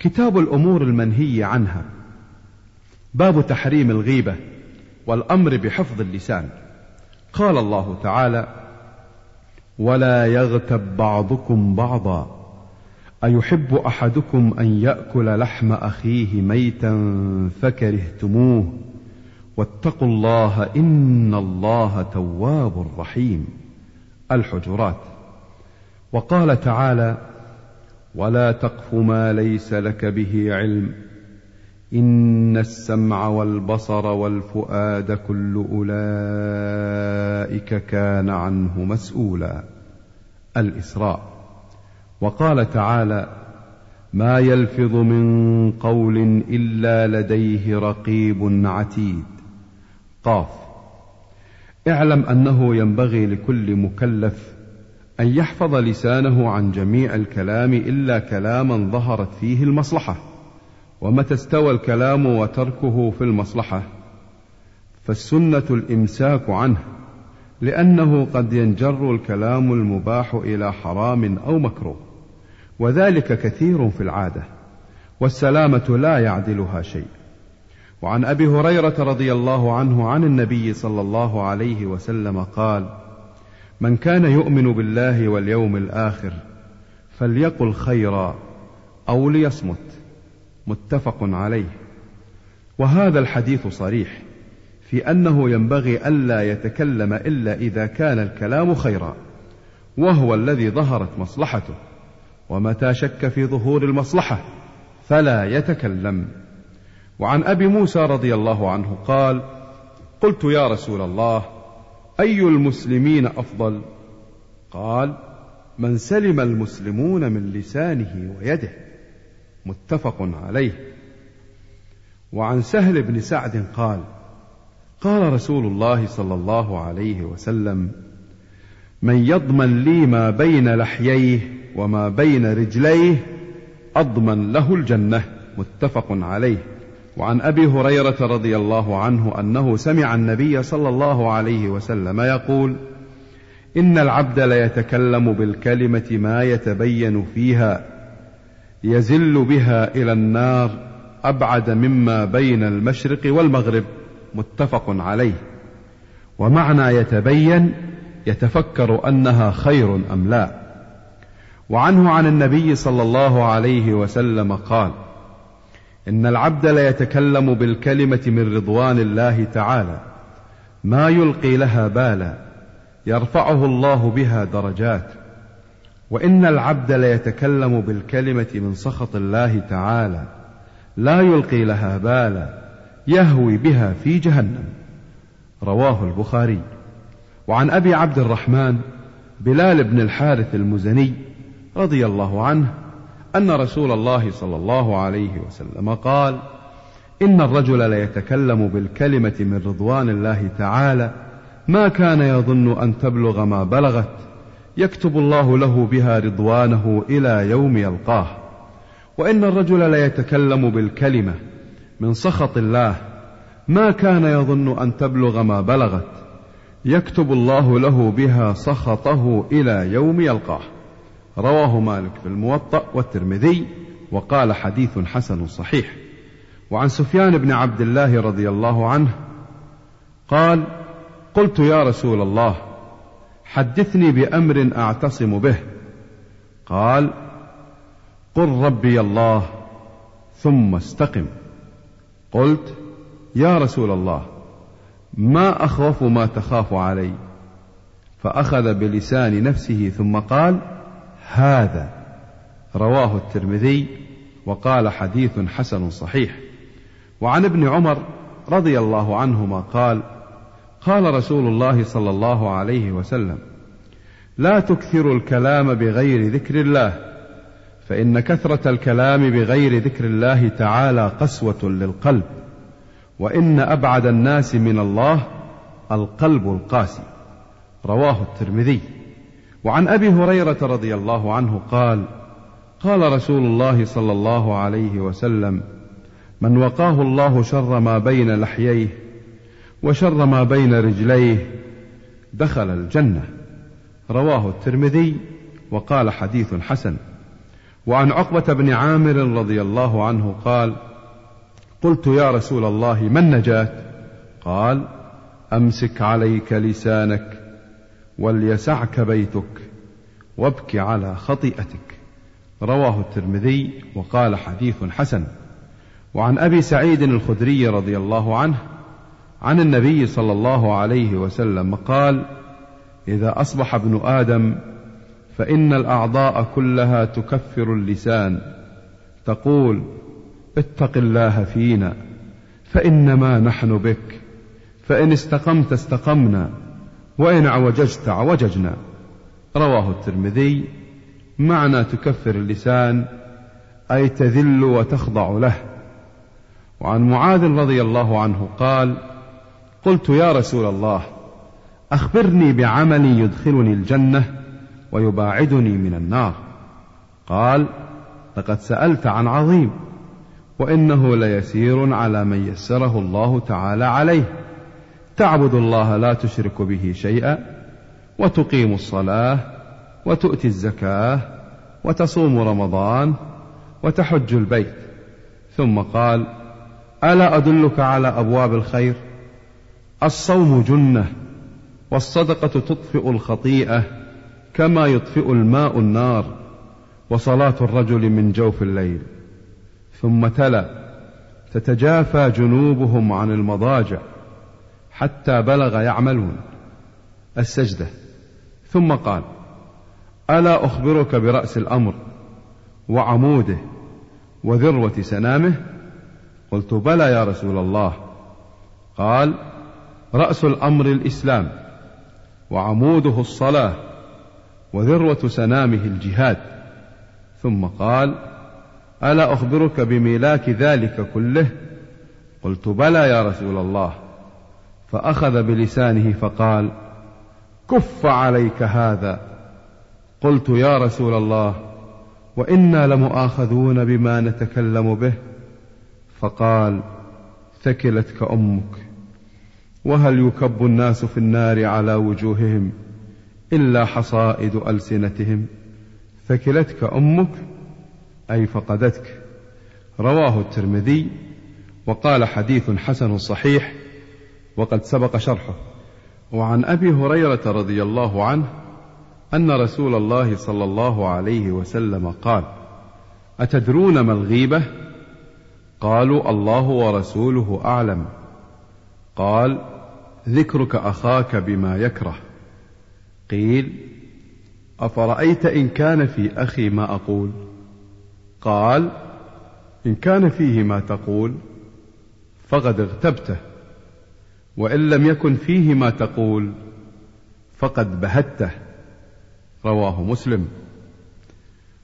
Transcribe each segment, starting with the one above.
كتاب الأمور المنهي عنها. باب تحريم الغيبة والأمر بحفظ اللسان. قال الله تعالى ولا يغتب بعضكم بعضا. أيحب أحدكم أن يأكل لحم أخيه ميتا فكرهتموه. واتقوا الله إن الله تواب رحيم. الحجرات. وقال تعالى ولا تقف ما ليس لك به علم. إن السمع والبصر والفؤاد كل أولئك كان عنه مسؤولا. الإسراء. وقال تعالى ما يلفظ من قول إلا لديه رقيب عتيد. قاف. اعلم أنه ينبغي لكل مكلف أن يحفظ لسانه عن جميع الكلام إلا كلاما ظهرت فيه المصلحة ومتى استوى الكلام وتركه في المصلحة فالسنة الإمساك عنه لأنه قد ينجر الكلام المباح إلى حرام أو مكروه وذلك كثير في العادة والسلامة لا يعدلها شيء. وعن أبي هريرة رضي الله عنه عن النبي صلى الله عليه وسلم قال من كان يؤمن بالله واليوم الآخر فليقل خيرا أو ليصمت متفق عليه. وهذا الحديث صريح في أنه ينبغي ألا يتكلم إلا إذا كان الكلام خيرا وهو الذي ظهرت مصلحته. ومتى شك في ظهور المصلحة فلا يتكلم. وعن أبي موسى رضي الله عنه قال قلت يا رسول الله أي المسلمين أفضل؟ قال من سلم المسلمون من لسانه ويده. متفق عليه. وعن سهل بن سعد قال قال رسول الله صلى الله عليه وسلم من يضمن لي ما بين لحييه وما بين رجليه أضمن له الجنة. متفق عليه. وعن أبي هريرة رضي الله عنه أنه سمع النبي صلى الله عليه وسلم يقول إن العبد ليتكلم بالكلمة ما يتبين فيها يزل بها إلى النار أبعد مما بين المشرق والمغرب متفق عليه. ومعنى يتبين يتفكر أنها خير أم لا. وعنه عن النبي صلى الله عليه وسلم قال إن العبد ليتكلم بالكلمة من رضوان الله تعالى ما يلقي لها بالا يرفعه الله بها درجات. وإن العبد ليتكلم بالكلمة من سخط الله تعالى لا يلقي لها بالا يهوي بها في جهنم. رواه البخاري. وعن أبي عبد الرحمن بلال بن الحارث المزني رضي الله عنه أن رسول الله صلى الله عليه وسلم قال إن الرجل ليتكلم بالكلمة من رضوان الله تعالى ما كان يظن أن تبلغ ما بلغت يكتب الله له بها رضوانه إلى يوم يلقاه. وإن الرجل ليتكلم بالكلمة من سخط الله ما كان يظن أن تبلغ ما بلغت يكتب الله له بها سخطه إلى يوم يلقاه. رواه مالك في الموطأ والترمذي وقال حديث حسن صحيح. وعن سفيان بن عبد الله رضي الله عنه قال قلت يا رسول الله حدثني بأمر أعتصم به. قال قل ربي الله ثم استقم. قلت يا رسول الله ما أخوف ما تخاف علي. فأخذ بلسان نفسه ثم قال هذا رواه الترمذي وقال حديث حسن صحيح. وعن ابن عمر رضي الله عنهما قال قال رسول الله صلى الله عليه وسلم لا تكثروا الكلام بغير ذكر الله فإن كثرة الكلام بغير ذكر الله تعالى قسوة للقلب وإن أبعد الناس من الله القلب القاسي. رواه الترمذي. وعن أبي هريرة رضي الله عنه قال قال رسول الله صلى الله عليه وسلم من وقاه الله شر ما بين لحييه وشر ما بين رجليه دخل الجنة. رواه الترمذي وقال حديث حسن. وعن عقبة بن عامر رضي الله عنه قال قلت يا رسول الله ما النجاة؟ قال أمسك عليك لسانك وليسعك بيتك وابك على خطيئتك. رواه الترمذي وقال حديث حسن. وعن أبي سعيد الخدري رضي الله عنه عن النبي صلى الله عليه وسلم قال إذا أصبح ابن آدم فإن الأعضاء كلها تكفر اللسان. تقول اتق الله فينا فإنما نحن بك فإن استقمت استقمنا. وإن عوججت عوججنا. رواه الترمذي معنى تكفر اللسان أي تذل وتخضع له. وعن معاذ رضي الله عنه قال قلت يا رسول الله أخبرني بعمل يدخلني الجنة ويباعدني من النار. قال لقد سألت عن عظيم وإنه ليسير على من يسره الله تعالى عليه. تعبد الله لا تشرك به شيئا وتقيم الصلاة وتؤتي الزكاة وتصوم رمضان وتحج البيت. ثم قال ألا أدلك على أبواب الخير؟ الصوم جنة والصدقة تطفئ الخطيئة كما يطفئ الماء النار وصلاة الرجل من جوف الليل. ثم تلا تتجافى جنوبهم عن المضاجع حتى بلغ يعملون. السجدة. ثم قال ألا أخبرك برأس الأمر وعموده وذروة سنامه؟ قلت بلى يا رسول الله. قال رأس الأمر الإسلام وعموده الصلاة وذروة سنامه الجهاد. ثم قال ألا أخبرك بميلاك ذلك كله؟ قلت بلى يا رسول الله. فأخذ بلسانه فقال كف عليك هذا. قلت يا رسول الله وإنا لمؤاخذون بما نتكلم به. فقال ثكلتك أمك وهل يكب الناس في النار على وجوههم إلا حصائد ألسنتهم؟ ثكلتك أمك أي فقدتك. رواه الترمذي وقال حديث حسن صحيح وقد سبق شرحه. وعن أبي هريرة رضي الله عنه أن رسول الله صلى الله عليه وسلم قال أتدرون ما الغيبة؟ قالوا الله ورسوله أعلم. قال ذكرك أخاك بما يكره. قيل أفرأيت إن كان في أخي ما أقول؟ قال إن كان فيه ما تقول فقد اغتبته. وإن لم يكن فيه ما تقول فقد بهته. رواه مسلم.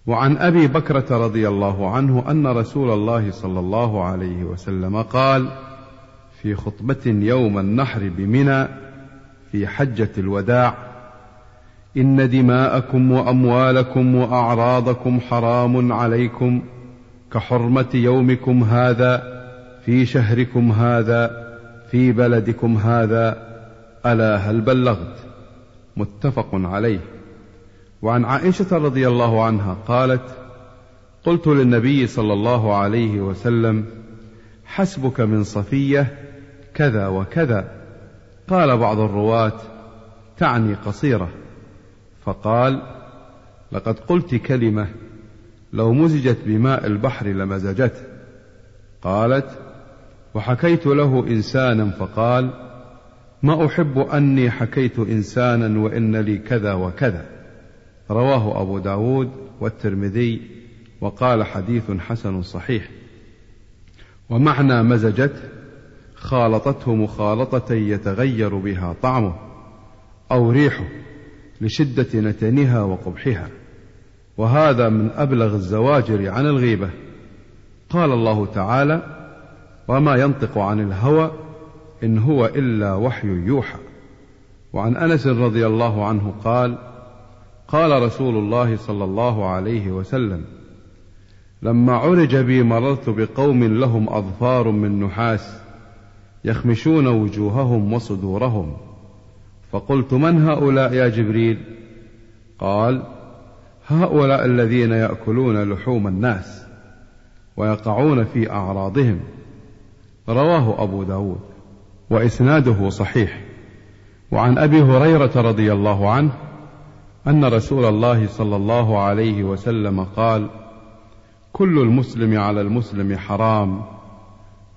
وعن أبي بكرة رضي الله عنه أن رسول الله صلى الله عليه وسلم قال في خطبة يوم النحر بمنى في حجة الوداع إن دماءكم وأموالكم وأعراضكم حرام عليكم كحرمة يومكم هذا في شهركم هذا في بلدكم هذا ألا هل بلغت؟ متفق عليه. وعن عائشة رضي الله عنها قالت قلت للنبي صلى الله عليه وسلم حسبك من صفية كذا وكذا. قال بعض الرواة تعني قصيرة. فقال لقد قلت كلمة لو مزجت بماء البحر لمزجته. قالت وحكيت له إنسانا فقال ما أحب أني حكيت إنسانا وإن لي كذا وكذا. رواه أبو داود والترمذي وقال حديث حسن صحيح. ومعنى مزجته خالطته مخالطة يتغير بها طعمه أو ريحه لشدة نتنها وقبحها. وهذا من أبلغ الزواجر عن الغيبة. قال الله تعالى وما ينطق عن الهوى إن هو إلا وحي يوحى. وعن أنس رضي الله عنه قال قال رسول الله صلى الله عليه وسلم لما عرج بي مررت بقوم لهم أظفار من نحاس يخمشون وجوههم وصدورهم. فقلت من هؤلاء يا جبريل؟ قال هؤلاء الذين يأكلون لحوم الناس ويقعون في أعراضهم. رواه أبو داود وإسناده صحيح. وعن أبي هريرة رضي الله عنه أن رسول الله صلى الله عليه وسلم قال كل المسلم على المسلم حرام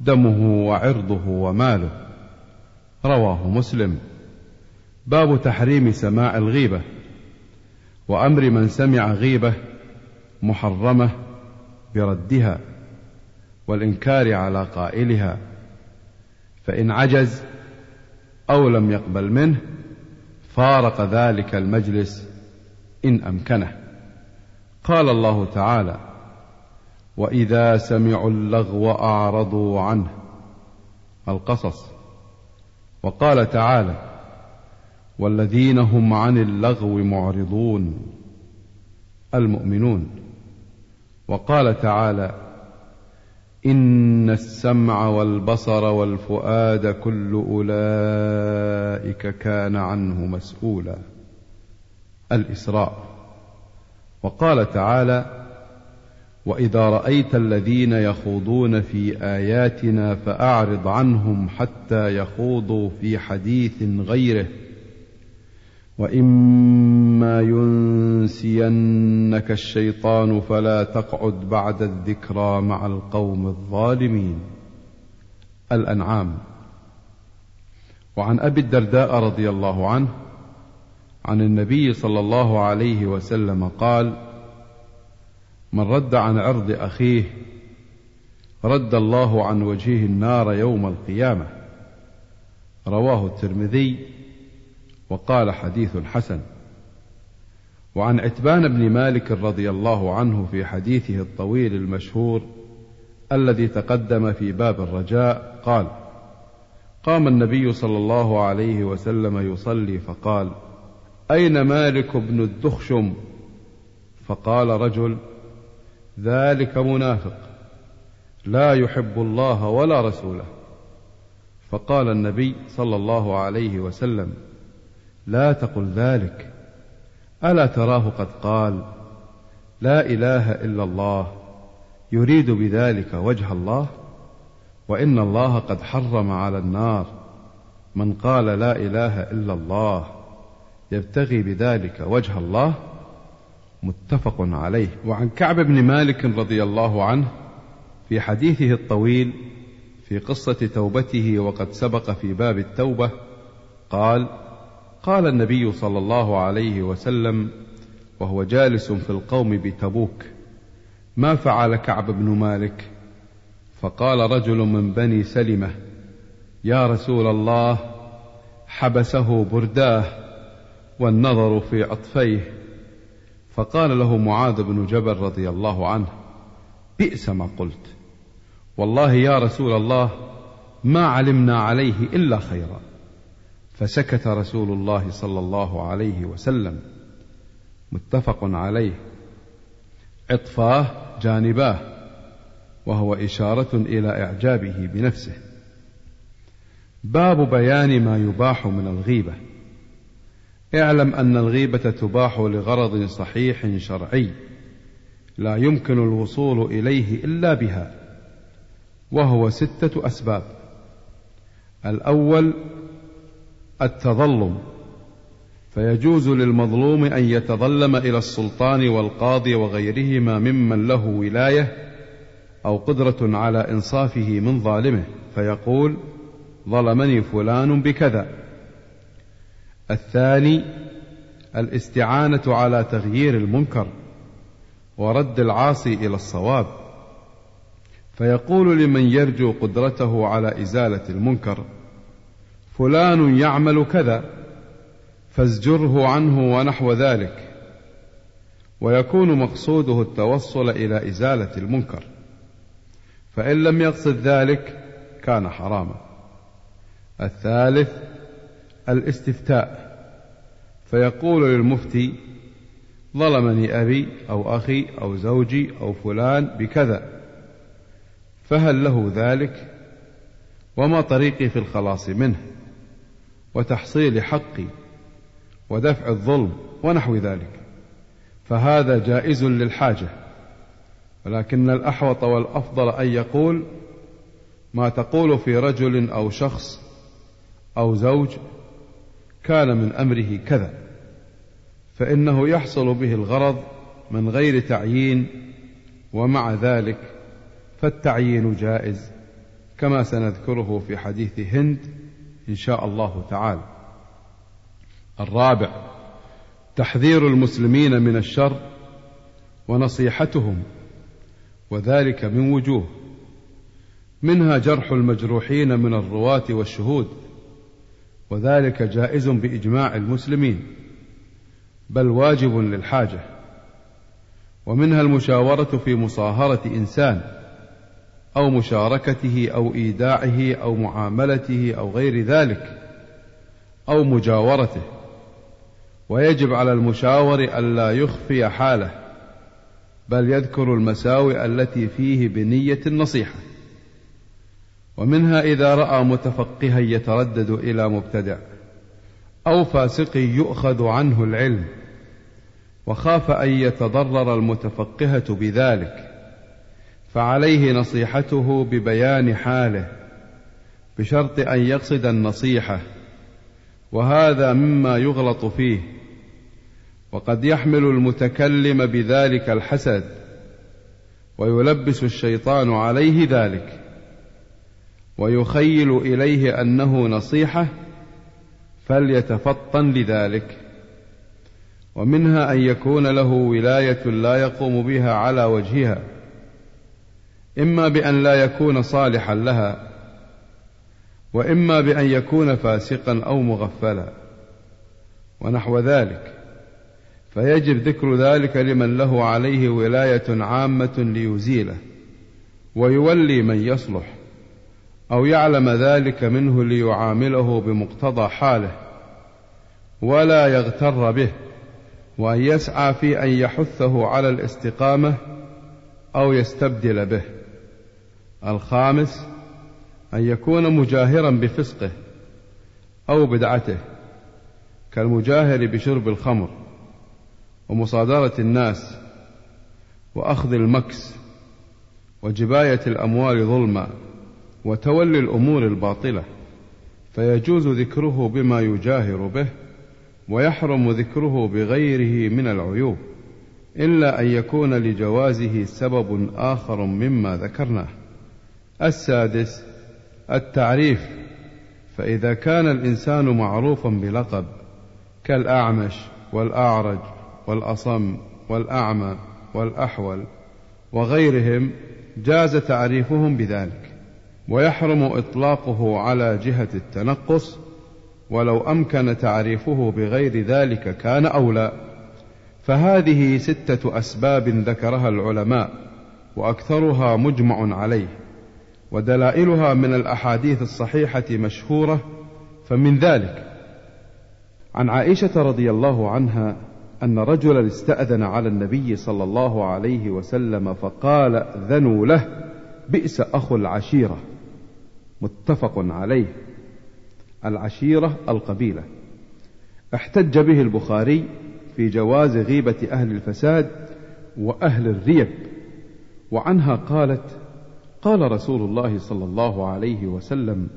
دمه وعرضه وماله. رواه مسلم. باب تحريم سماع الغيبة. وأمر من سمع غيبة محرمة بردها. والإنكار على قائلها فإن عجز أو لم يقبل منه فارق ذلك المجلس إن أمكنه. قال الله تعالى وإذا سمعوا اللغو أعرضوا عنه القصص. وقال تعالى والذين هم عن اللغو معرضون المؤمنون. وقال تعالى إن السمع والبصر والفؤاد كل أولئك كان عنه مسؤولا. الإسراء. وقال تعالى وإذا رأيت الذين يخوضون في آياتنا فأعرض عنهم حتى يخوضوا في حديث غيره. وإما ينسينك الشيطان فلا تقعد بعد الذكرى مع القوم الظالمين. الأنعام. وعن أبي الدرداء رضي الله عنه عن النبي صلى الله عليه وسلم قال من رد عن عرض أخيه رد الله عن وجهه النار يوم القيامة. رواه الترمذي وقال حديث حسن. وعن عتبان بن مالك رضي الله عنه في حديثه الطويل المشهور الذي تقدم في باب الرجاء قال قام النبي صلى الله عليه وسلم يصلي فقال أين مالك بن الدخشم؟ فقال رجل ذلك منافق لا يحب الله ولا رسوله. فقال النبي صلى الله عليه وسلم لا تقل ذلك. ألا تراه قد قال لا إله إلا الله يريد بذلك وجه الله؟ وإن الله قد حرم على النار. من قال لا إله إلا الله يبتغي بذلك وجه الله؟ متفق عليه. وعن كعب بن مالك رضي الله عنه في حديثه الطويل في قصة توبته وقد سبق في باب التوبة قال قال النبي صلى الله عليه وسلم وهو جالس في القوم بتبوك ما فعل كعب بن مالك؟ فقال رجل من بني سلمة يا رسول الله حبسه برداه والنظر في عطفيه. فقال له معاذ بن جبل رضي الله عنه بئس ما قلت. والله يا رسول الله ما علمنا عليه إلا خيرا. فسكت رسول الله صلى الله عليه وسلم. متفق عليه. عطفاه جانباه وهو إشارة إلى إعجابه بنفسه. باب بيان ما يباح من الغيبة. اعلم أن الغيبة تباح لغرض صحيح شرعي لا يمكن الوصول إليه إلا بها وهو ستة أسباب. الأول التظلم. فيجوز للمظلوم أن يتظلم إلى السلطان والقاضي وغيرهما ممن له ولاية أو قدرة على إنصافه من ظالمه فيقول ظلمني فلان بكذا. الثاني الاستعانة على تغيير المنكر ورد العاصي إلى الصواب. فيقول لمن يرجو قدرته على إزالة المنكر فلان يعمل كذا فازجره عنه ونحو ذلك. ويكون مقصوده التوصل إلى إزالة المنكر. فإن لم يقصد ذلك كان حراما. الثالث الاستفتاء. فيقول للمفتي ظلمني أبي أو أخي أو زوجي أو فلان بكذا فهل له ذلك؟ وما طريقي في الخلاص منه؟ وتحصيل حقي ودفع الظلم ونحو ذلك. فهذا جائز للحاجة ولكن الأحوط والأفضل أن يقول ما تقول في رجل أو شخص أو زوج كان من أمره كذا فإنه يحصل به الغرض من غير تعيين ومع ذلك فالتعيين جائز كما سنذكره في حديث هند إن شاء الله تعالى. الرابع تحذير المسلمين من الشر ونصيحتهم وذلك من وجوه. منها جرح المجروحين من الرواة والشهود وذلك جائز بإجماع المسلمين بل واجب للحاجة. ومنها المشاورة في مصاهرة إنسان أو مشاركته أو إيداعه أو معاملته أو غير ذلك أو مجاورته. ويجب على المشاور ألا يخفي حاله بل يذكر المساوئ التي فيه بنية النصيحة. ومنها إذا رأى متفقها يتردد إلى مبتدع أو فاسق يؤخذ عنه العلم وخاف أن يتضرر المتفقهة بذلك. فعليه نصيحته ببيان حاله بشرط أن يقصد النصيحة وهذا مما يغلط فيه وقد يحمل المتكلم بذلك الحسد ويلبس الشيطان عليه ذلك ويخيل إليه أنه نصيحة فليتفطن لذلك ومنها أن يكون له ولاية لا يقوم بها على وجهها. إما بأن لا يكون صالحا لها وإما بأن يكون فاسقا أو مغفلا ونحو ذلك. فيجب ذكر ذلك لمن له عليه ولاية عامة ليزيله ويولي من يصلح أو يعلم ذلك منه ليعامله بمقتضى حاله ولا يغتر به وأن يسعى في أن يحثه على الاستقامة أو يستبدل به. الخامس أن يكون مجاهرا بفسقه أو بدعته كالمجاهر بشرب الخمر ومصادرة الناس وأخذ المكس وجباية الأموال ظلما وتولي الأمور الباطلة. فيجوز ذكره بما يجاهر به ويحرم ذكره بغيره من العيوب إلا أن يكون لجوازه سبب آخر مما ذكرناه. السادس التعريف. فإذا كان الإنسان معروفا بلقب كالأعمش والأعرج والأصم والأعمى والأحول وغيرهم جاز تعريفهم بذلك. ويحرم إطلاقه على جهة التنقص ولو أمكن تعريفه بغير ذلك كان أولى. فهذه ستة أسباب ذكرها العلماء وأكثرها مجمع عليه. ودلائلها من الأحاديث الصحيحة مشهورة فمن ذلك عن عائشة رضي الله عنها أن رجلا استأذن على النبي صلى الله عليه وسلم فقال ذنوا له بئس أخو العشيرة. متفق عليه. العشيرة القبيلة. احتج به البخاري في جواز غيبة أهل الفساد وأهل الريب وعنها قالت قال رسول الله صلى الله عليه وسلم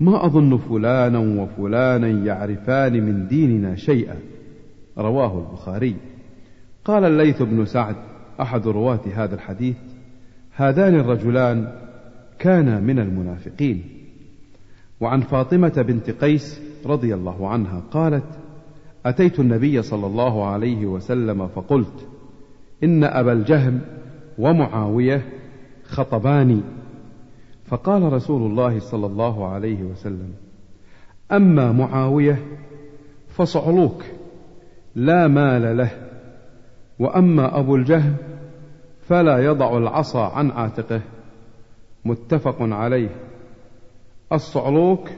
ما أظن فلانا وفلانا يعرفان من ديننا شيئا. رواه البخاري. قال الليث بن سعد أحد رواة هذا الحديث هذان الرجلان كانا من المنافقين. وعن فاطمة بنت قيس رضي الله عنها قالت أتيت النبي صلى الله عليه وسلم فقلت إن أبا الجهم ومعاوية خطباني. فقال رسول الله صلى الله عليه وسلم أما معاوية فصعلوك لا مال له وأما أبو الجهم فلا يضع العصا عن عاتقه. متفق عليه. الصعلوك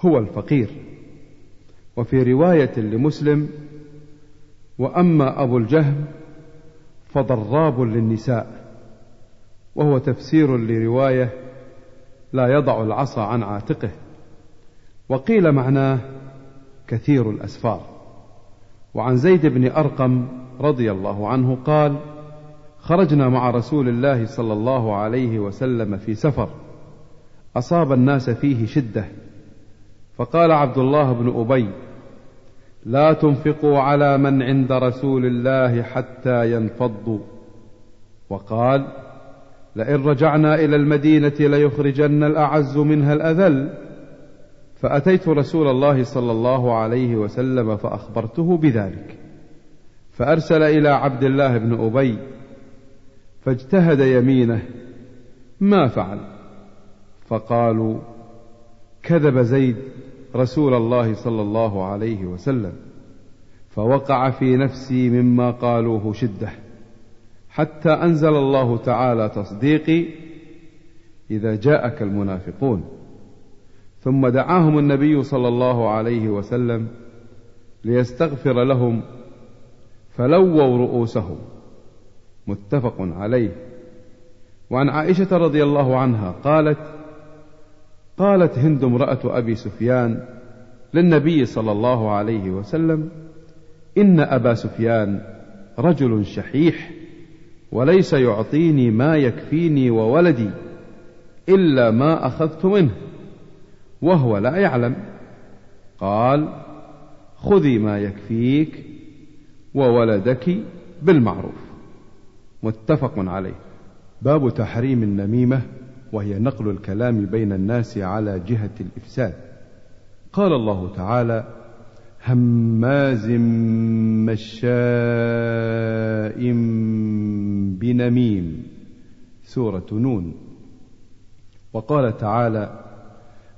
هو الفقير. وفي رواية لمسلم وأما أبو الجهم فضراب للنساء. وهو تفسير لرواية لا يضع العصا عن عاتقه. وقيل معناه كثير الأسفار. وعن زيد بن أرقم رضي الله عنه قال خرجنا مع رسول الله صلى الله عليه وسلم في سفر أصاب الناس فيه شدة. فقال عبد الله بن أبي لا تنفقوا على من عند رسول الله حتى ينفضوا. وقال لئن رجعنا إلى المدينة ليخرجن الأعز منها الأذل. فأتيت رسول الله صلى الله عليه وسلم فأخبرته بذلك. فأرسل إلى عبد الله بن أبي فاجتهد يمينه ما فعل؟ فقالوا كذب زيد رسول الله صلى الله عليه وسلم فوقع في نفسي مما قالوه شدة. حتى أنزل الله تعالى تصديقي إذا جاءك المنافقون. ثم دعاهم النبي صلى الله عليه وسلم ليستغفر لهم فلووا رؤوسهم. متفق عليه. وعن عائشة رضي الله عنها قالت قالت هند امرأة أبي سفيان للنبي صلى الله عليه وسلم إن أبا سفيان رجل شحيح. وليس يعطيني ما يكفيني وولدي إلا ما أخذت منه وهو لا يعلم. قال خذي ما يكفيك وولدك بالمعروف. متفق عليه. باب تحريم النميمة وهي نقل الكلام بين الناس على جهة الإفساد. قال الله تعالى هماز مشاء بنميم سورة نون. وقال تعالى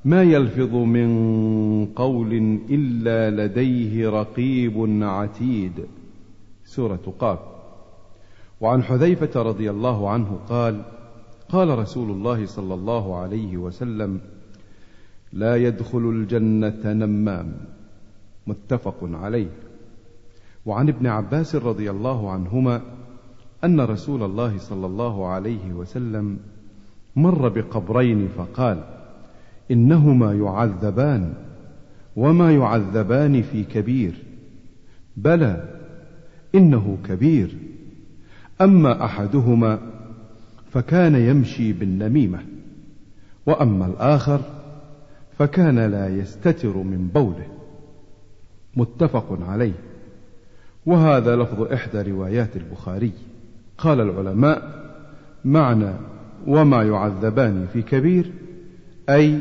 ما يلفظ من قول إلا لديه رقيب عتيد. سورة قاف. وعن حذيفة رضي الله عنه قال قال رسول الله صلى الله عليه وسلم لا يدخل الجنة نمام. متفق عليه. وعن ابن عباس رضي الله عنهما أن رسول الله صلى الله عليه وسلم مر بقبرين فقال إنهما يعذبان وما يعذبان في كبير. بلى إنه كبير. أما أحدهما فكان يمشي بالنميمة وأما الآخر فكان لا يستتر من بوله. متفق عليه. وهذا لفظ إحدى روايات البخاري. قال العلماء معنى وما يعذبان في كبير أي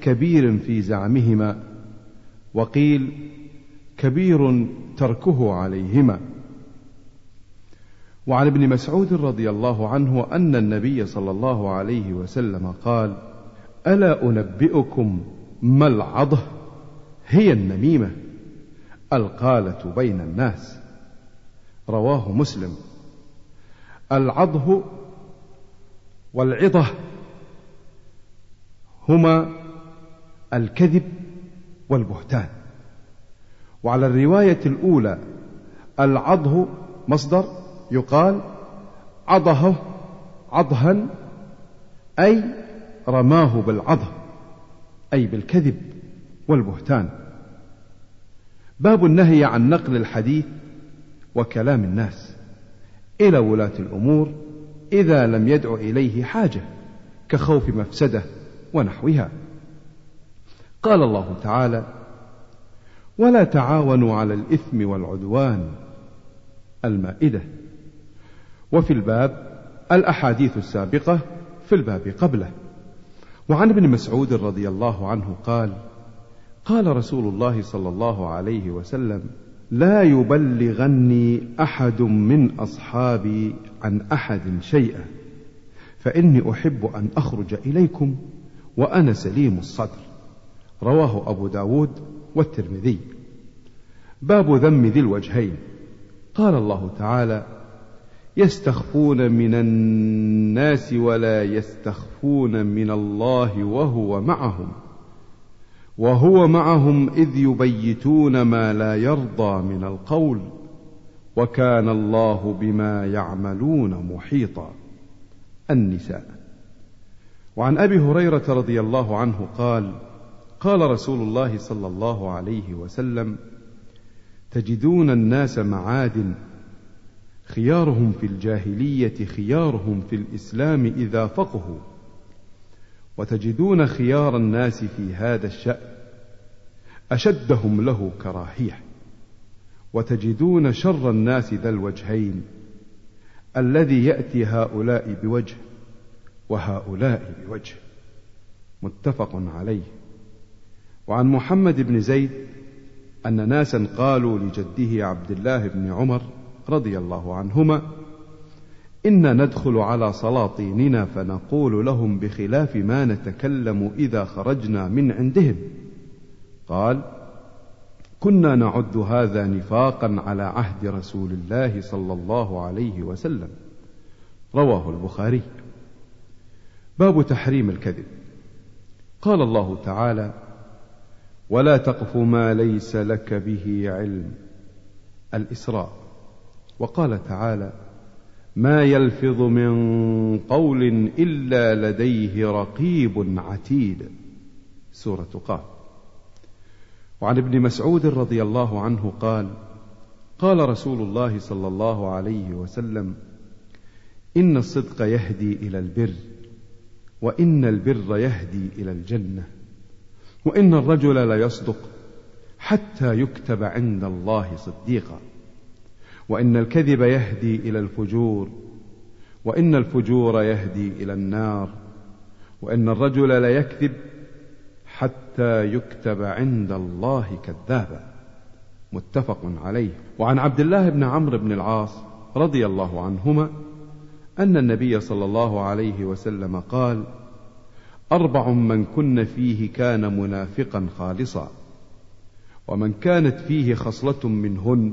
كبير في زعمهما. وقيل كبير تركه عليهما. وعن ابن مسعود رضي الله عنه أن النبي صلى الله عليه وسلم قال ألا أنبئكم ما العضه هي النميمة. القالة بين الناس. رواه مسلم. العضه والعضة هما الكذب والبهتان. وعلى الرواية الأولى العضه مصدر يقال عضه عضها أي رماه بالعضه أي بالكذب والبهتان. باب النهي عن نقل الحديث وكلام الناس إلى ولاة الأمور إذا لم يدع إليه حاجة كخوف مفسدة ونحوها. قال الله تعالى ولا تعاونوا على الإثم والعدوان المائدة وفي الباب الأحاديث السابقة في الباب قبله. وعن ابن مسعود رضي الله عنه قال قال رسول الله صلى الله عليه وسلم لا يبلغني أحد من أصحابي عن أحد شيئا فإني أحب أن أخرج إليكم وأنا سليم الصدر. رواه أبو داود والترمذي. باب ذم ذي الوجهين. قال الله تعالى يستخفون من الناس ولا يستخفون من الله وهو معهم. وهو معهم إذ يبيتون ما لا يرضى من القول وكان الله بما يعملون محيطا. النساء. وعن أبي هريرة رضي الله عنه قال قال رسول الله صلى الله عليه وسلم تجدون الناس معادن خيارهم في الجاهلية خيارهم في الإسلام إذا فقهوا. وتجدون خيار الناس في هذا الشأن أشدهم له كراهية. وتجدون شر الناس ذا الوجهين الذي يأتي هؤلاء بوجه وهؤلاء بوجه. متفق عليه. وعن محمد بن زيد أن ناسا قالوا لجده عبد الله بن عمر رضي الله عنهما إنا ندخل على سلاطيننا فنقول لهم بخلاف ما نتكلم إذا خرجنا من عندهم. قال كنا نعد هذا نفاقا على عهد رسول الله صلى الله عليه وسلم. رواه البخاري. باب تحريم الكذب. قال الله تعالى ولا تقف ما ليس لك به علم. الإسراء. وقال تعالى ما يلفظ من قول إلا لديه رقيب عتيد. سورة قاف. وعن ابن مسعود رضي الله عنه قال قال رسول الله صلى الله عليه وسلم إن الصدق يهدي إلى البر وإن البر يهدي إلى الجنة وإن الرجل ليصدق حتى يكتب عند الله صديقا. وإن الكذب يهدي إلى الفجور وإن الفجور يهدي إلى النار وإن الرجل ليكذب حتى يكتب عند الله كذابا. متفق عليه. وعن عبد الله بن عمرو بن العاص رضي الله عنهما أن النبي صلى الله عليه وسلم قال أربع من كن فيه كان منافقا خالصا ومن كانت فيه خصلة منهن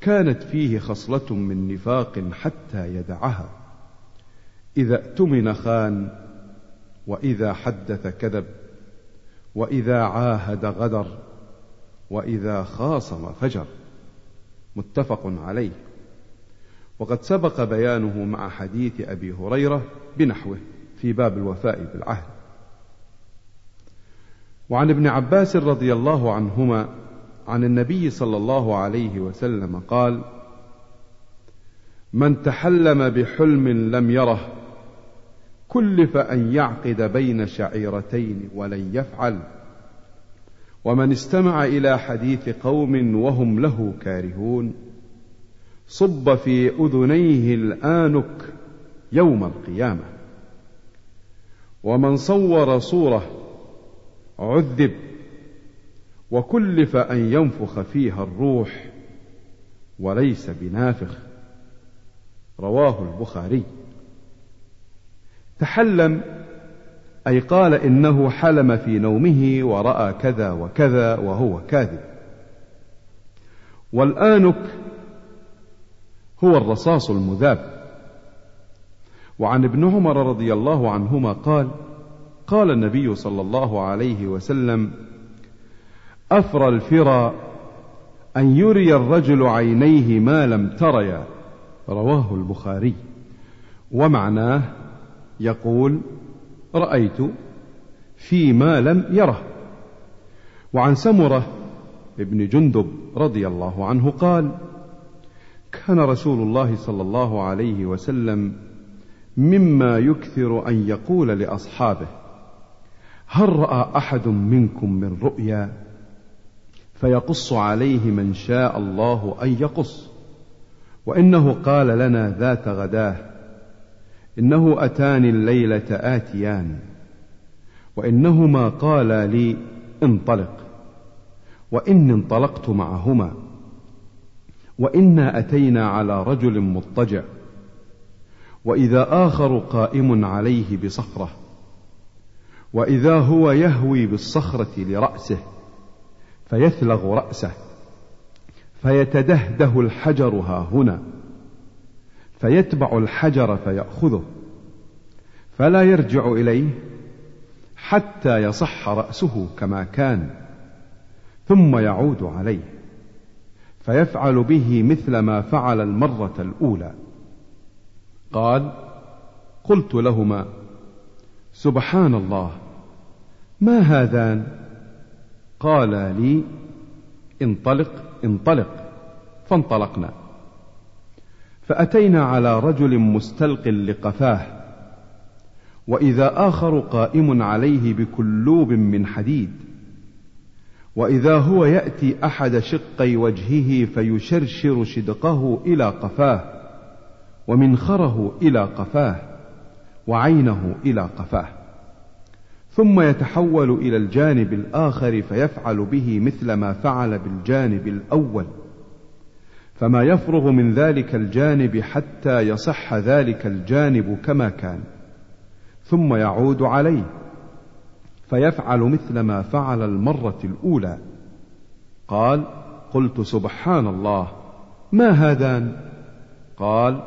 كانت فيه خصلة من نفاق حتى يدعها. إذا اؤتمن خان وإذا حدث كذب وإذا عاهد غدر وإذا خاصم فجر. متفق عليه. وقد سبق بيانه مع حديث أبي هريرة بنحوه في باب الوفاء بالعهد. وعن ابن عباس رضي الله عنهما عن النبي صلى الله عليه وسلم قال من تحلم بحلم لم يره كلف أن يعقد بين شعيرتين ولن يفعل. ومن استمع إلى حديث قوم وهم له كارهون صب في أذنيه الآنك يوم القيامة. ومن صور صورة عذب وكلف أن ينفخ فيها الروح وليس بنافخ. رواه البخاري. تحلم أي قال إنه حلم في نومه ورأى كذا وكذا وهو كاذب. والآنك هو الرصاص المذاب. وعن ابن عمر رضي الله عنهما قال قال النبي صلى الله عليه وسلم أفرى الفرى أن يري الرجل عينيه ما لم تريا. رواه البخاري. ومعناه يقول رأيت فيما لم يره. وعن سمرة ابن جندب رضي الله عنه قال كان رسول الله صلى الله عليه وسلم مما يكثر أن يقول لأصحابه هل رأى أحد منكم من رؤيا؟ فيقص عليه من شاء الله أن يقص. وإنه قال لنا ذات غداه إنه أتاني الليلة آتيان وإنهما قالا لي انطلق وإني انطلقت معهما وإنا أتينا على رجل مضطجع وإذا آخر قائم عليه بصخرة وإذا هو يهوي بالصخرة لرأسه فيثلغ رأسه فيتدهده الحجر ها هنا فيتبع الحجر فيأخذه فلا يرجع إليه حتى يصح رأسه كما كان ثم يعود عليه فيفعل به مثل ما فعل المرة الأولى. قال قلت لهما سبحان الله ما هذان؟ قالا لي انطلق انطلق فانطلقنا. فأتينا على رجل مستلق لقفاه وإذا آخر قائم عليه بكلوب من حديد وإذا هو يأتي أحد شقي وجهه فيشرشر شدقه إلى قفاه ومنخره إلى قفاه وعينه إلى قفاه. ثم يتحول إلى الجانب الآخر فيفعل به مثل ما فعل بالجانب الأول. فما يفرغ من ذلك الجانب حتى يصح ذلك الجانب كما كان. ثم يعود عليه فيفعل مثل ما فعل المرة الأولى. قال قلت سبحان الله ما هذان؟ قال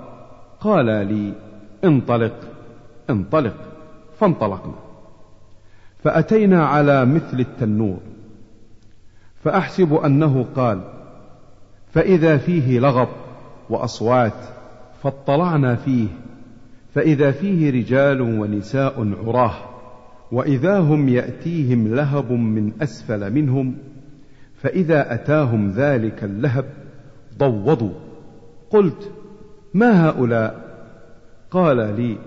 قال لي انطلق انطلق فانطلقنا. فأتينا على مثل التنور. فأحسب أنه قال فإذا فيه لغط وأصوات فاطلعنا فيه فإذا فيه رجال ونساء عراه وإذا هم يأتيهم لهب من أسفل منهم فإذا أتاهم ذلك اللهب ضوضوا. قلت ما هؤلاء؟ قال لي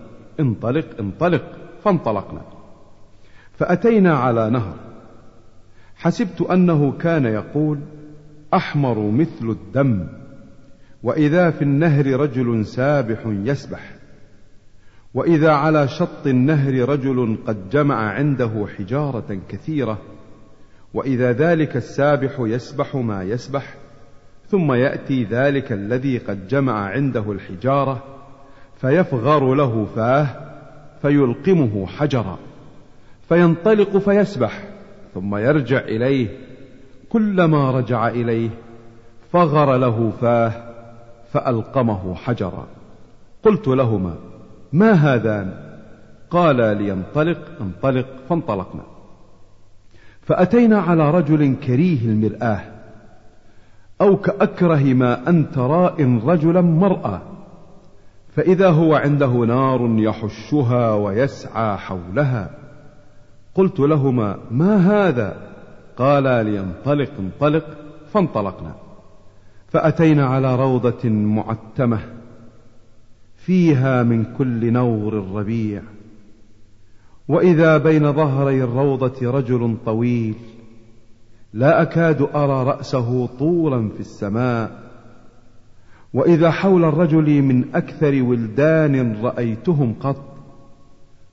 انطلق انطلق فانطلقنا. فأتينا على نهر. حسبت أنه كان يقول أحمر مثل الدم وإذا في النهر رجل سابح يسبح وإذا على شط النهر رجل قد جمع عنده حجارة كثيرة وإذا ذلك السابح يسبح ما يسبح ثم يأتي ذلك الذي قد جمع عنده الحجارة فيفغر له فاه فيلقمه حجرا. فينطلق فيسبح ثم يرجع إليه. كلما رجع إليه فغر له فاه فألقمه حجرا. قلت لهما ما هذان؟ قالا لينطلق انطلق فانطلقنا. فأتينا على رجل كريه المرآة أو كأكره ما أن تراء رجلا مرأة فإذا هو عنده نار يحشها ويسعى حولها. قلت لهما ما هذا؟ قالا لينطلق انطلق فانطلقنا. فأتينا على روضة معتمة فيها من كل نور الربيع. وإذا بين ظهري الروضة رجل طويل لا أكاد أرى رأسه طولا في السماء. وإذا حول الرجل من أكثر ولدان رأيتهم قط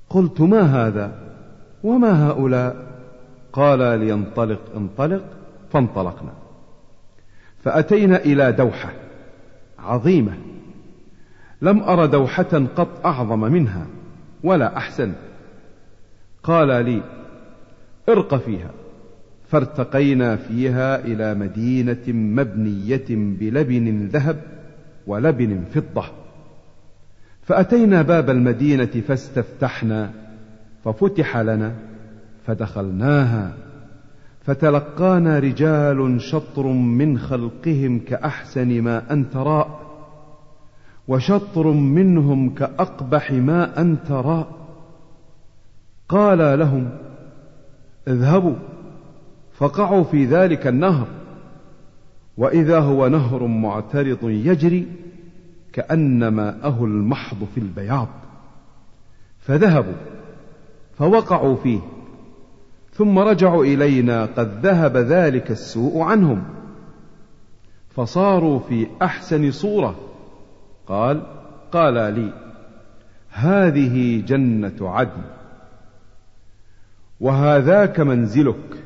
قلت ما هذا؟ وما هؤلاء؟ قال لينطلق انطلق فانطلقنا. فأتينا إلى دوحة عظيمة. لم أر دوحة قط أعظم منها ولا أحسن. قال لي ارق فيها. فارتقينا فيها إلى مدينة مبنية بلبن ذهب ولبن فضة. فأتينا باب المدينة فاستفتحنا. ففتح لنا فدخلناها فتلقانا رجال شطر من خلقهم كأحسن ما أنت راء وشطر منهم كأقبح ما أنت راء قال لهم اذهبوا فقعوا في ذلك النهر وإذا هو نهر معترض يجري كأن ماءه المحض في البياض. فذهبوا فوقعوا فيه. ثم رجعوا إلينا قد ذهب ذلك السوء عنهم. فصاروا في أحسن صورة. قال قال لي هذه جنة عدن. وهذاك منزلك.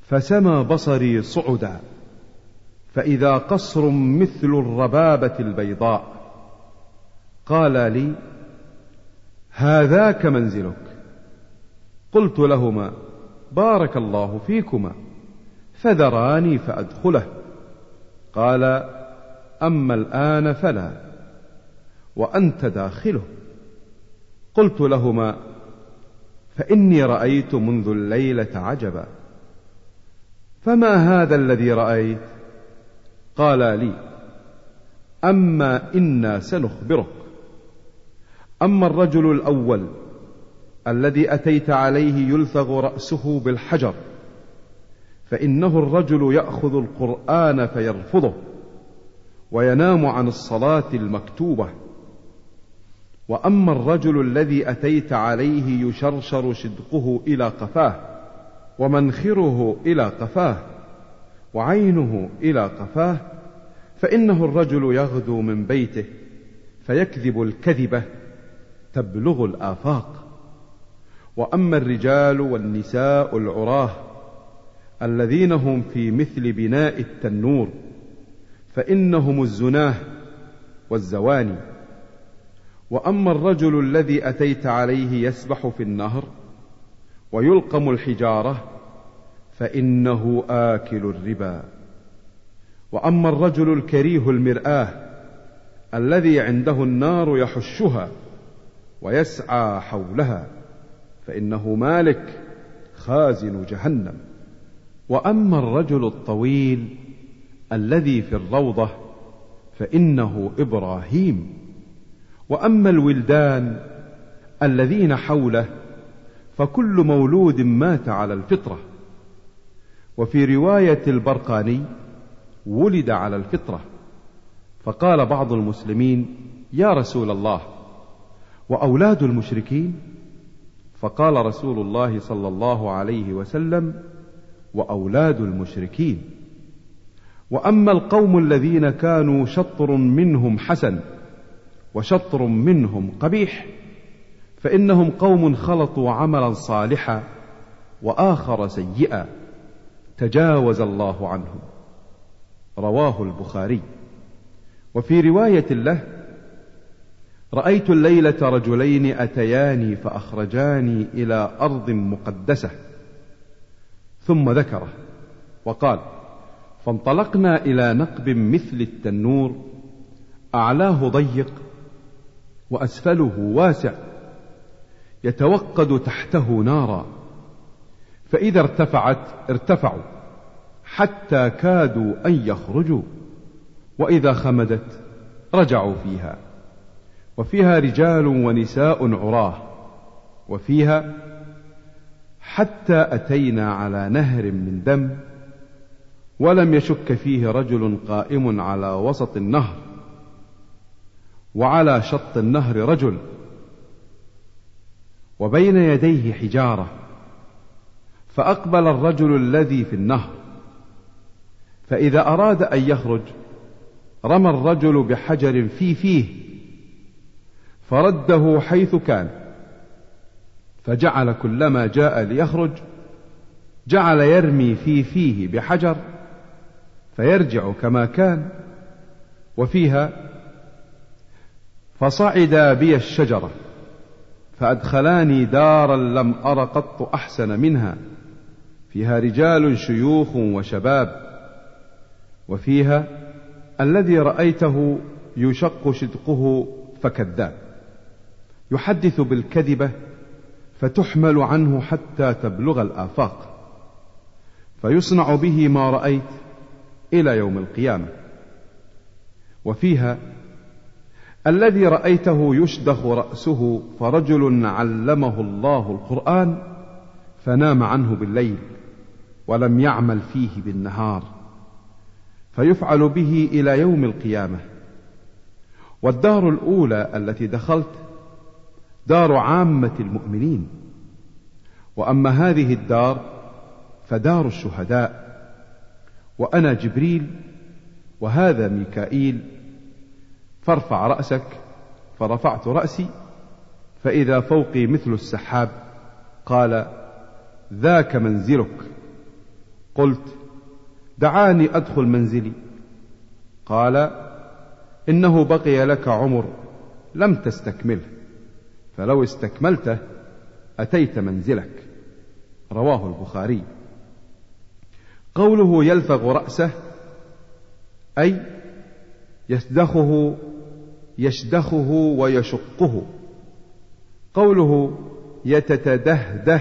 فسمى بصري صعدا. فإذا قصر مثل الربابة البيضاء. قال لي هذاك منزلك. قلت لهما بارك الله فيكما فذراني فأدخله. قال أما الآن فلا وأنت داخله. قلت لهما فإني رأيت منذ الليلة عجبا. فما هذا الذي رأيت؟ قال لي أما إنا سنخبرك. أما الرجل الأول الذي أتيت عليه يلثغ رأسه بالحجر فإنه الرجل يأخذ القرآن فيرفضه وينام عن الصلاة المكتوبة. وأما الرجل الذي أتيت عليه يشرشر شدقه إلى قفاه ومنخره إلى قفاه وعينه إلى قفاه فإنه الرجل يغدو من بيته فيكذب الكذبة. تبلغ الآفاق. وأما الرجال والنساء العراة الذين هم في مثل بناء التنور فإنهم الزناة والزواني. وأما الرجل الذي أتيت عليه يسبح في النهر ويلقم الحجارة فإنه آكل الربا. وأما الرجل الكريه المرآة الذي عنده النار يحشها ويسعى حولها فإنه مالك خازن جهنم. وأما الرجل الطويل الذي في الروضة فإنه إبراهيم. وأما الولدان الذين حوله فكل مولود مات على الفطرة. وفي رواية البرقاني ولد على الفطرة. فقال بعض المسلمين يا رسول الله وأولاد المشركين؟ فقال رسول الله صلى الله عليه وسلم وأولاد المشركين. وأما القوم الذين كانوا شطر منهم حسن وشطر منهم قبيح فإنهم قوم خلطوا عملا صالحا وآخر سيئا تجاوز الله عنهم. رواه البخاري. وفي رواية له رأيت الليلة رجلين أتياني فأخرجاني إلى أرض مقدسة. ثم ذكره وقال فانطلقنا إلى نقب مثل التنور أعلاه ضيق وأسفله واسع يتوقد تحته نارا. فإذا ارتفعت ارتفعوا حتى كادوا أن يخرجوا وإذا خمدت رجعوا فيها. وفيها رجال ونساء عراه وفيها حتى أتينا على نهر من دم ولم يشك فيه رجل قائم على وسط النهر وعلى شط النهر رجل وبين يديه حجارة فأقبل الرجل الذي في النهر فإذا أراد أن يخرج رمى الرجل بحجر في فيه فرده حيث كان. فجعل كلما جاء ليخرج جعل يرمي في فيه بحجر فيرجع كما كان وفيها فصعدا بي الشجرة فأدخلاني دارا لم أر قط أحسن منها فيها رجال شيوخ وشباب وفيها الذي رأيته يشق شدقه فكذاب. يحدث بالكذبة فتحمل عنه حتى تبلغ الآفاق. فيصنع به ما رأيت إلى يوم القيامة. وفيها الذي رأيته يشدخ رأسه فرجل علمه الله القرآن فنام عنه بالليل ولم يعمل فيه بالنهار. فيفعل به إلى يوم القيامة. والدار الأولى التي دخلت دار عامة المؤمنين. وأما هذه الدار فدار الشهداء. وأنا جبريل وهذا ميكائيل. فارفع رأسك فرفعت رأسي فإذا فوقي مثل السحاب قال ذاك منزلك. قلت دعاني أدخل منزلي. قال إنه بقي لك عمر لم تستكمله. فلو استكملته أتيت منزلك. رواه البخاري. قوله يلفغ رأسه أي يسدخه يشدخه ويشقه. قوله يتتدهده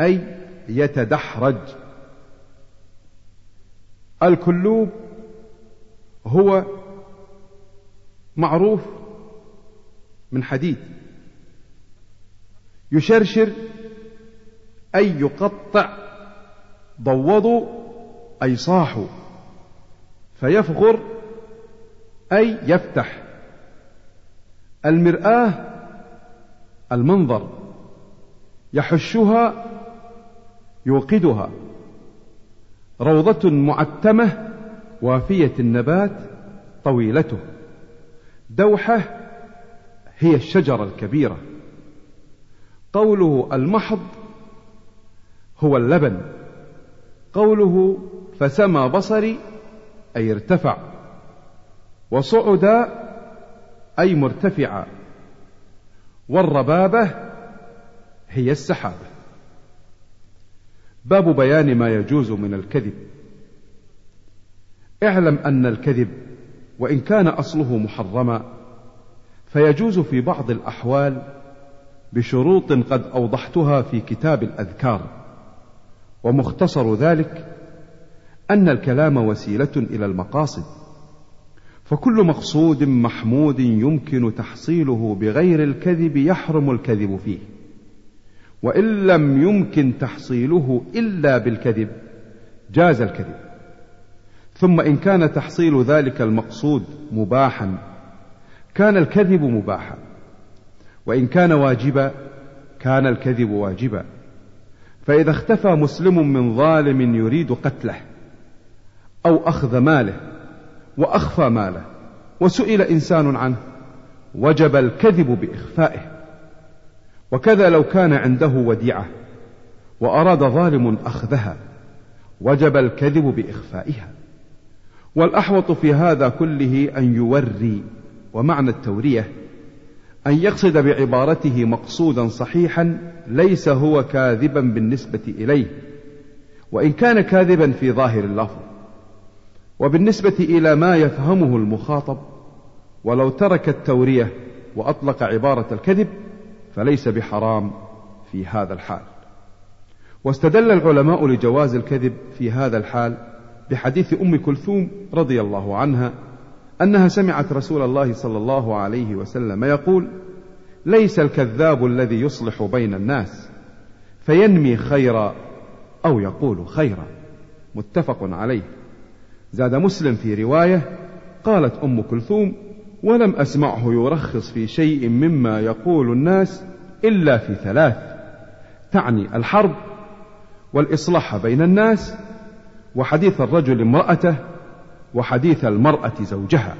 أي يتدحرج. الكلوب هو معروف من حديد. يشرشر أي يقطع ضوضوا أي صاحوا فيفغر أي يفتح. المرآة المنظر. يحشها يوقدها. روضة معتمة وافية النبات طويلته. دوحة هي الشجرة الكبيرة. قوله المحض هو اللبن. قوله فسمى بصري أي ارتفع. وصعد أي مرتفعا والربابة هي السحابة باب بيان ما يجوز من الكذب. اعلم أن الكذب وإن كان أصله محرما فيجوز في بعض الأحوال بشروط قد أوضحتها في كتاب الأذكار. ومختصر ذلك أن الكلام وسيلة إلى المقاصد. فكل مقصود محمود يمكن تحصيله بغير الكذب يحرم الكذب فيه. وإن لم يمكن تحصيله إلا بالكذب جاز الكذب. ثم إن كان تحصيل ذلك المقصود مباحا كان الكذب مباحا وإن كان واجبا كان الكذب واجبا. فإذا اختفى مسلم من ظالم يريد قتله أو أخذ ماله وأخفى ماله وسئل إنسان عنه وجب الكذب بإخفائه. وكذا لو كان عنده وديعة وأراد ظالم أخذها وجب الكذب بإخفائها. والأحوط في هذا كله أن يوري ومعنى التورية أن يقصد بعبارته مقصودا صحيحا ليس هو كاذبا بالنسبة إليه وإن كان كاذبا في ظاهر اللفظ وبالنسبة إلى ما يفهمه المخاطب ولو ترك التورية وأطلق عبارة الكذب فليس بحرام في هذا الحال. واستدل العلماء لجواز الكذب في هذا الحال بحديث أم كلثوم رضي الله عنها أنها سمعت رسول الله صلى الله عليه وسلم يقول ليس الكذاب الذي يصلح بين الناس فينمي خيرا أو يقول خيرا. متفق عليه. زاد مسلم في رواية قالت أم كلثوم ولم أسمعه يرخص في شيء مما يقول الناس إلا في ثلاث تعني الحرب والإصلاح بين الناس وحديث الرجل امرأته وحديث المرأة زوجها.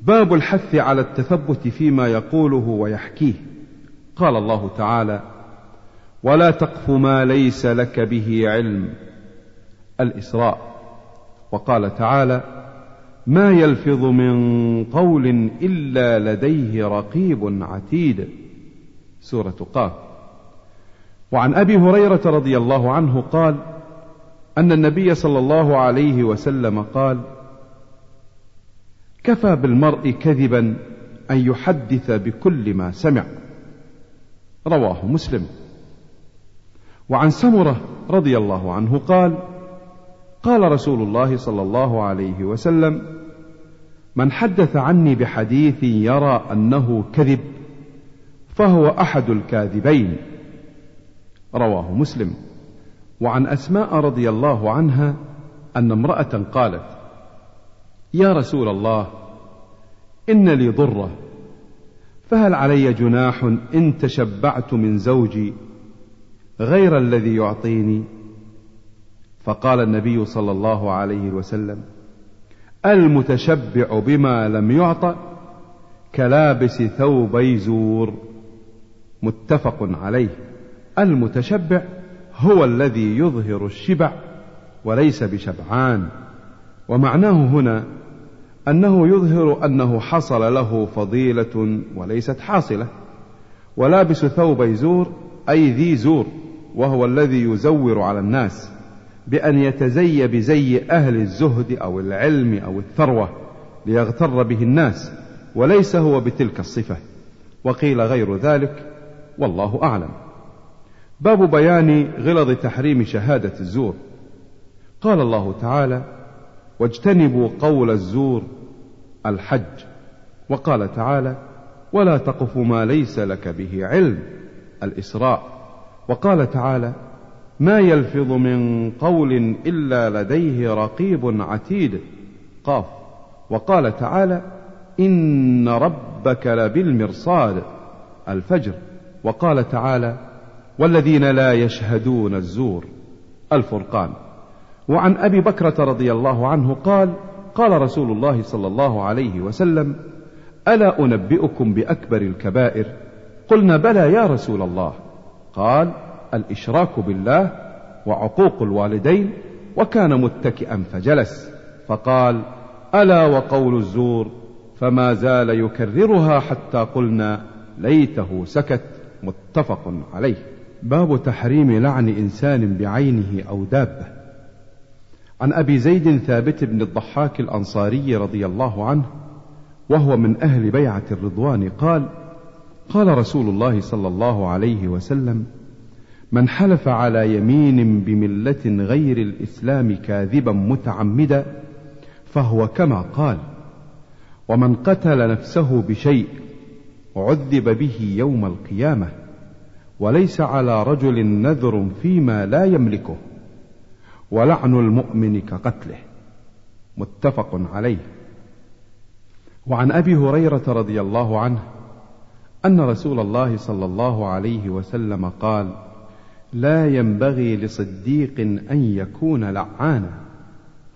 باب الحث على التثبت فيما يقوله ويحكيه. قال الله تعالى ولا تقف ما ليس لك به علم. الإسراء. وقال تعالى ما يلفظ من قول إلا لديه رقيب عتيد. سورة قاف. وعن أبي هريرة رضي الله عنه قال أن النبي صلى الله عليه وسلم قال كفى بالمرء كذبا أن يحدث بكل ما سمع. رواه مسلم. وعن سمرة رضي الله عنه قال قال رسول الله صلى الله عليه وسلم من حدث عني بحديث يرى أنه كذب فهو أحد الكاذبين. رواه مسلم. وعن أسماء رضي الله عنها أن امرأة قالت يا رسول الله إن لي ضرة فهل علي جناح إن تشبعت من زوجي غير الذي يعطيني؟ فقال النبي صلى الله عليه وسلم المتشبع بما لم يعط كلابس ثوبي زور. متفق عليه المتشبع هو الذي يظهر الشبع وليس بشبعان. ومعناه هنا أنه يظهر أنه حصل له فضيلة وليست حاصلة. ولابس ثوب زور أي ذي زور وهو الذي يزور على الناس بأن يتزي بزي أهل الزهد أو العلم أو الثروة ليغتر به الناس وليس هو بتلك الصفة. وقيل غير ذلك والله أعلم. باب بيان غلظ تحريم شهادة الزور. قال الله تعالى واجتنبوا قول الزور الحج. وقال تعالى ولا تقف ما ليس لك به علم الإسراء. وقال تعالى ما يلفظ من قول إلا لديه رقيب عتيد. قاف. وقال تعالى إن ربك لبالمرصاد الفجر. وقال تعالى والذين لا يشهدون الزور. الفرقان. وعن أبي بكرة رضي الله عنه قال قال رسول الله صلى الله عليه وسلم ألا أنبئكم بأكبر الكبائر؟ قلنا بلى يا رسول الله. قال الإشراك بالله وعقوق الوالدين وكان متكئا فجلس. فقال ألا وقول الزور؟ فما زال يكررها حتى قلنا ليته سكت. متفق عليه. باب تحريم لعن إنسان بعينه أو دابة. عن أبي زيد ثابت بن الضحاك الأنصاري رضي الله عنه وهو من أهل بيعة الرضوان قال قال رسول الله صلى الله عليه وسلم من حلف على يمين بملة غير الإسلام كاذبا متعمدا فهو كما قال ومن قتل نفسه بشيء عذب به يوم القيامة وليس على رجل نذر فيما لا يملكه. ولعن المؤمن كقتله. متفق عليه. وعن أبي هريرة رضي الله عنه أن رسول الله صلى الله عليه وسلم قال لا ينبغي لصديق أن يكون لعانا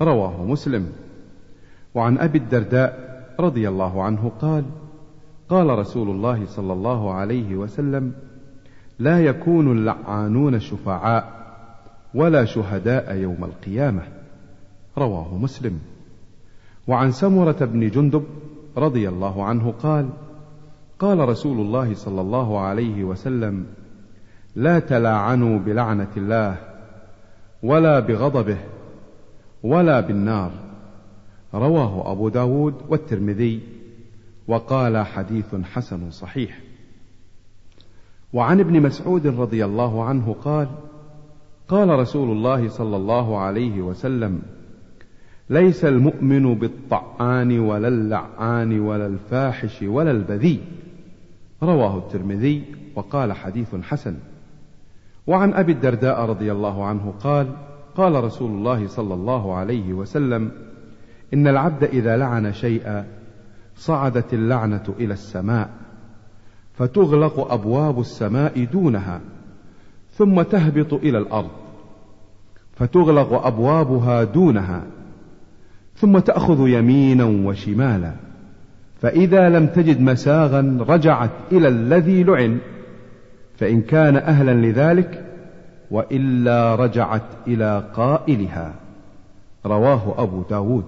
رواه مسلم. وعن أبي الدرداء رضي الله عنه قال قال رسول الله صلى الله عليه وسلم لا يكون اللعانون شفعاء ولا شهداء يوم القيامة. رواه مسلم. وعن سمرة بن جندب رضي الله عنه قال قال رسول الله صلى الله عليه وسلم لا تلاعنوا بلعنة الله ولا بغضبه ولا بالنار. رواه أبو داود والترمذي. وقال حديث حسن صحيح. وعن ابن مسعود رضي الله عنه قال قال رسول الله صلى الله عليه وسلم ليس المؤمن بالطعان ولا اللعان ولا الفاحش ولا البذيء. رواه الترمذي وقال حديث حسن. وعن أبي الدرداء رضي الله عنه قال قال رسول الله صلى الله عليه وسلم إن العبد إذا لعن شيئا صعدت اللعنة إلى السماء. فتغلق أبواب السماء دونها ثم تهبط إلى الأرض فتغلق أبوابها دونها ثم تأخذ يمينا وشمالا فإذا لم تجد مساغا رجعت إلى الذي لعن فإن كان أهلا لذلك وإلا رجعت إلى قائلها. رواه أبو داود.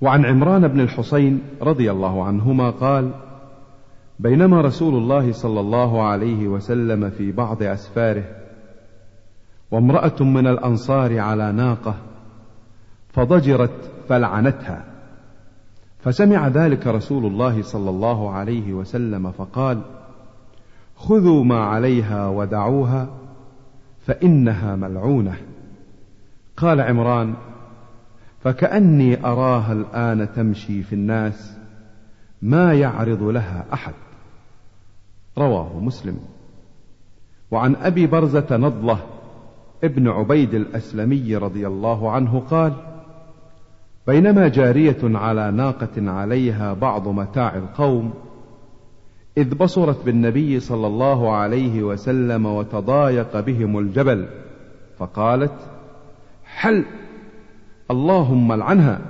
وعن عمران بن الحصين رضي الله عنهما قال بينما رسول الله صلى الله عليه وسلم في بعض أسفاره وامرأة من الأنصار على ناقة فضجرت فلعنتها. فسمع ذلك رسول الله صلى الله عليه وسلم فقال خذوا ما عليها ودعوها فإنها ملعونة. قال عمران فكأني أراها الآن تمشي في الناس ما يعرض لها أحد. رواه مسلم. وعن أبي برزة نضلة ابن عبيد الأسلمي رضي الله عنه قال بينما جارية على ناقة عليها بعض متاع القوم إذ بصرت بالنبي صلى الله عليه وسلم وتضايق بهم الجبل فقالت حل اللهم العنها.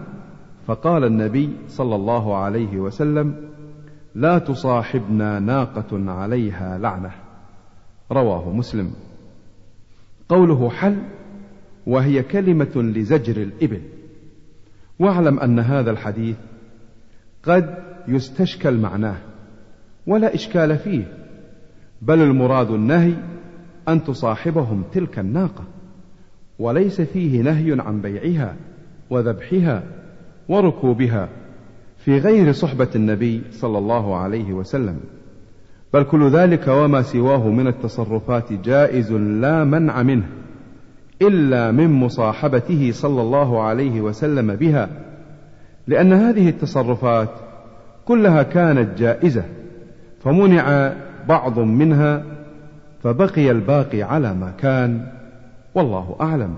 فقال النبي صلى الله عليه وسلم لا تصاحبنا ناقة عليها لعنة. رواه مسلم. قوله حل وهي كلمة لزجر الإبل. واعلم أن هذا الحديث قد يستشكل معناه ولا إشكال فيه بل المراد النهي أن تصاحبهم تلك الناقة وليس فيه نهي عن بيعها وذبحها وركوبها في غير صحبة النبي صلى الله عليه وسلم. بل كل ذلك وما سواه من التصرفات جائز لا منع منه إلا من مصاحبته صلى الله عليه وسلم بها لأن هذه التصرفات كلها كانت جائزة فمنع بعض منها فبقي الباقي على ما كان والله أعلم.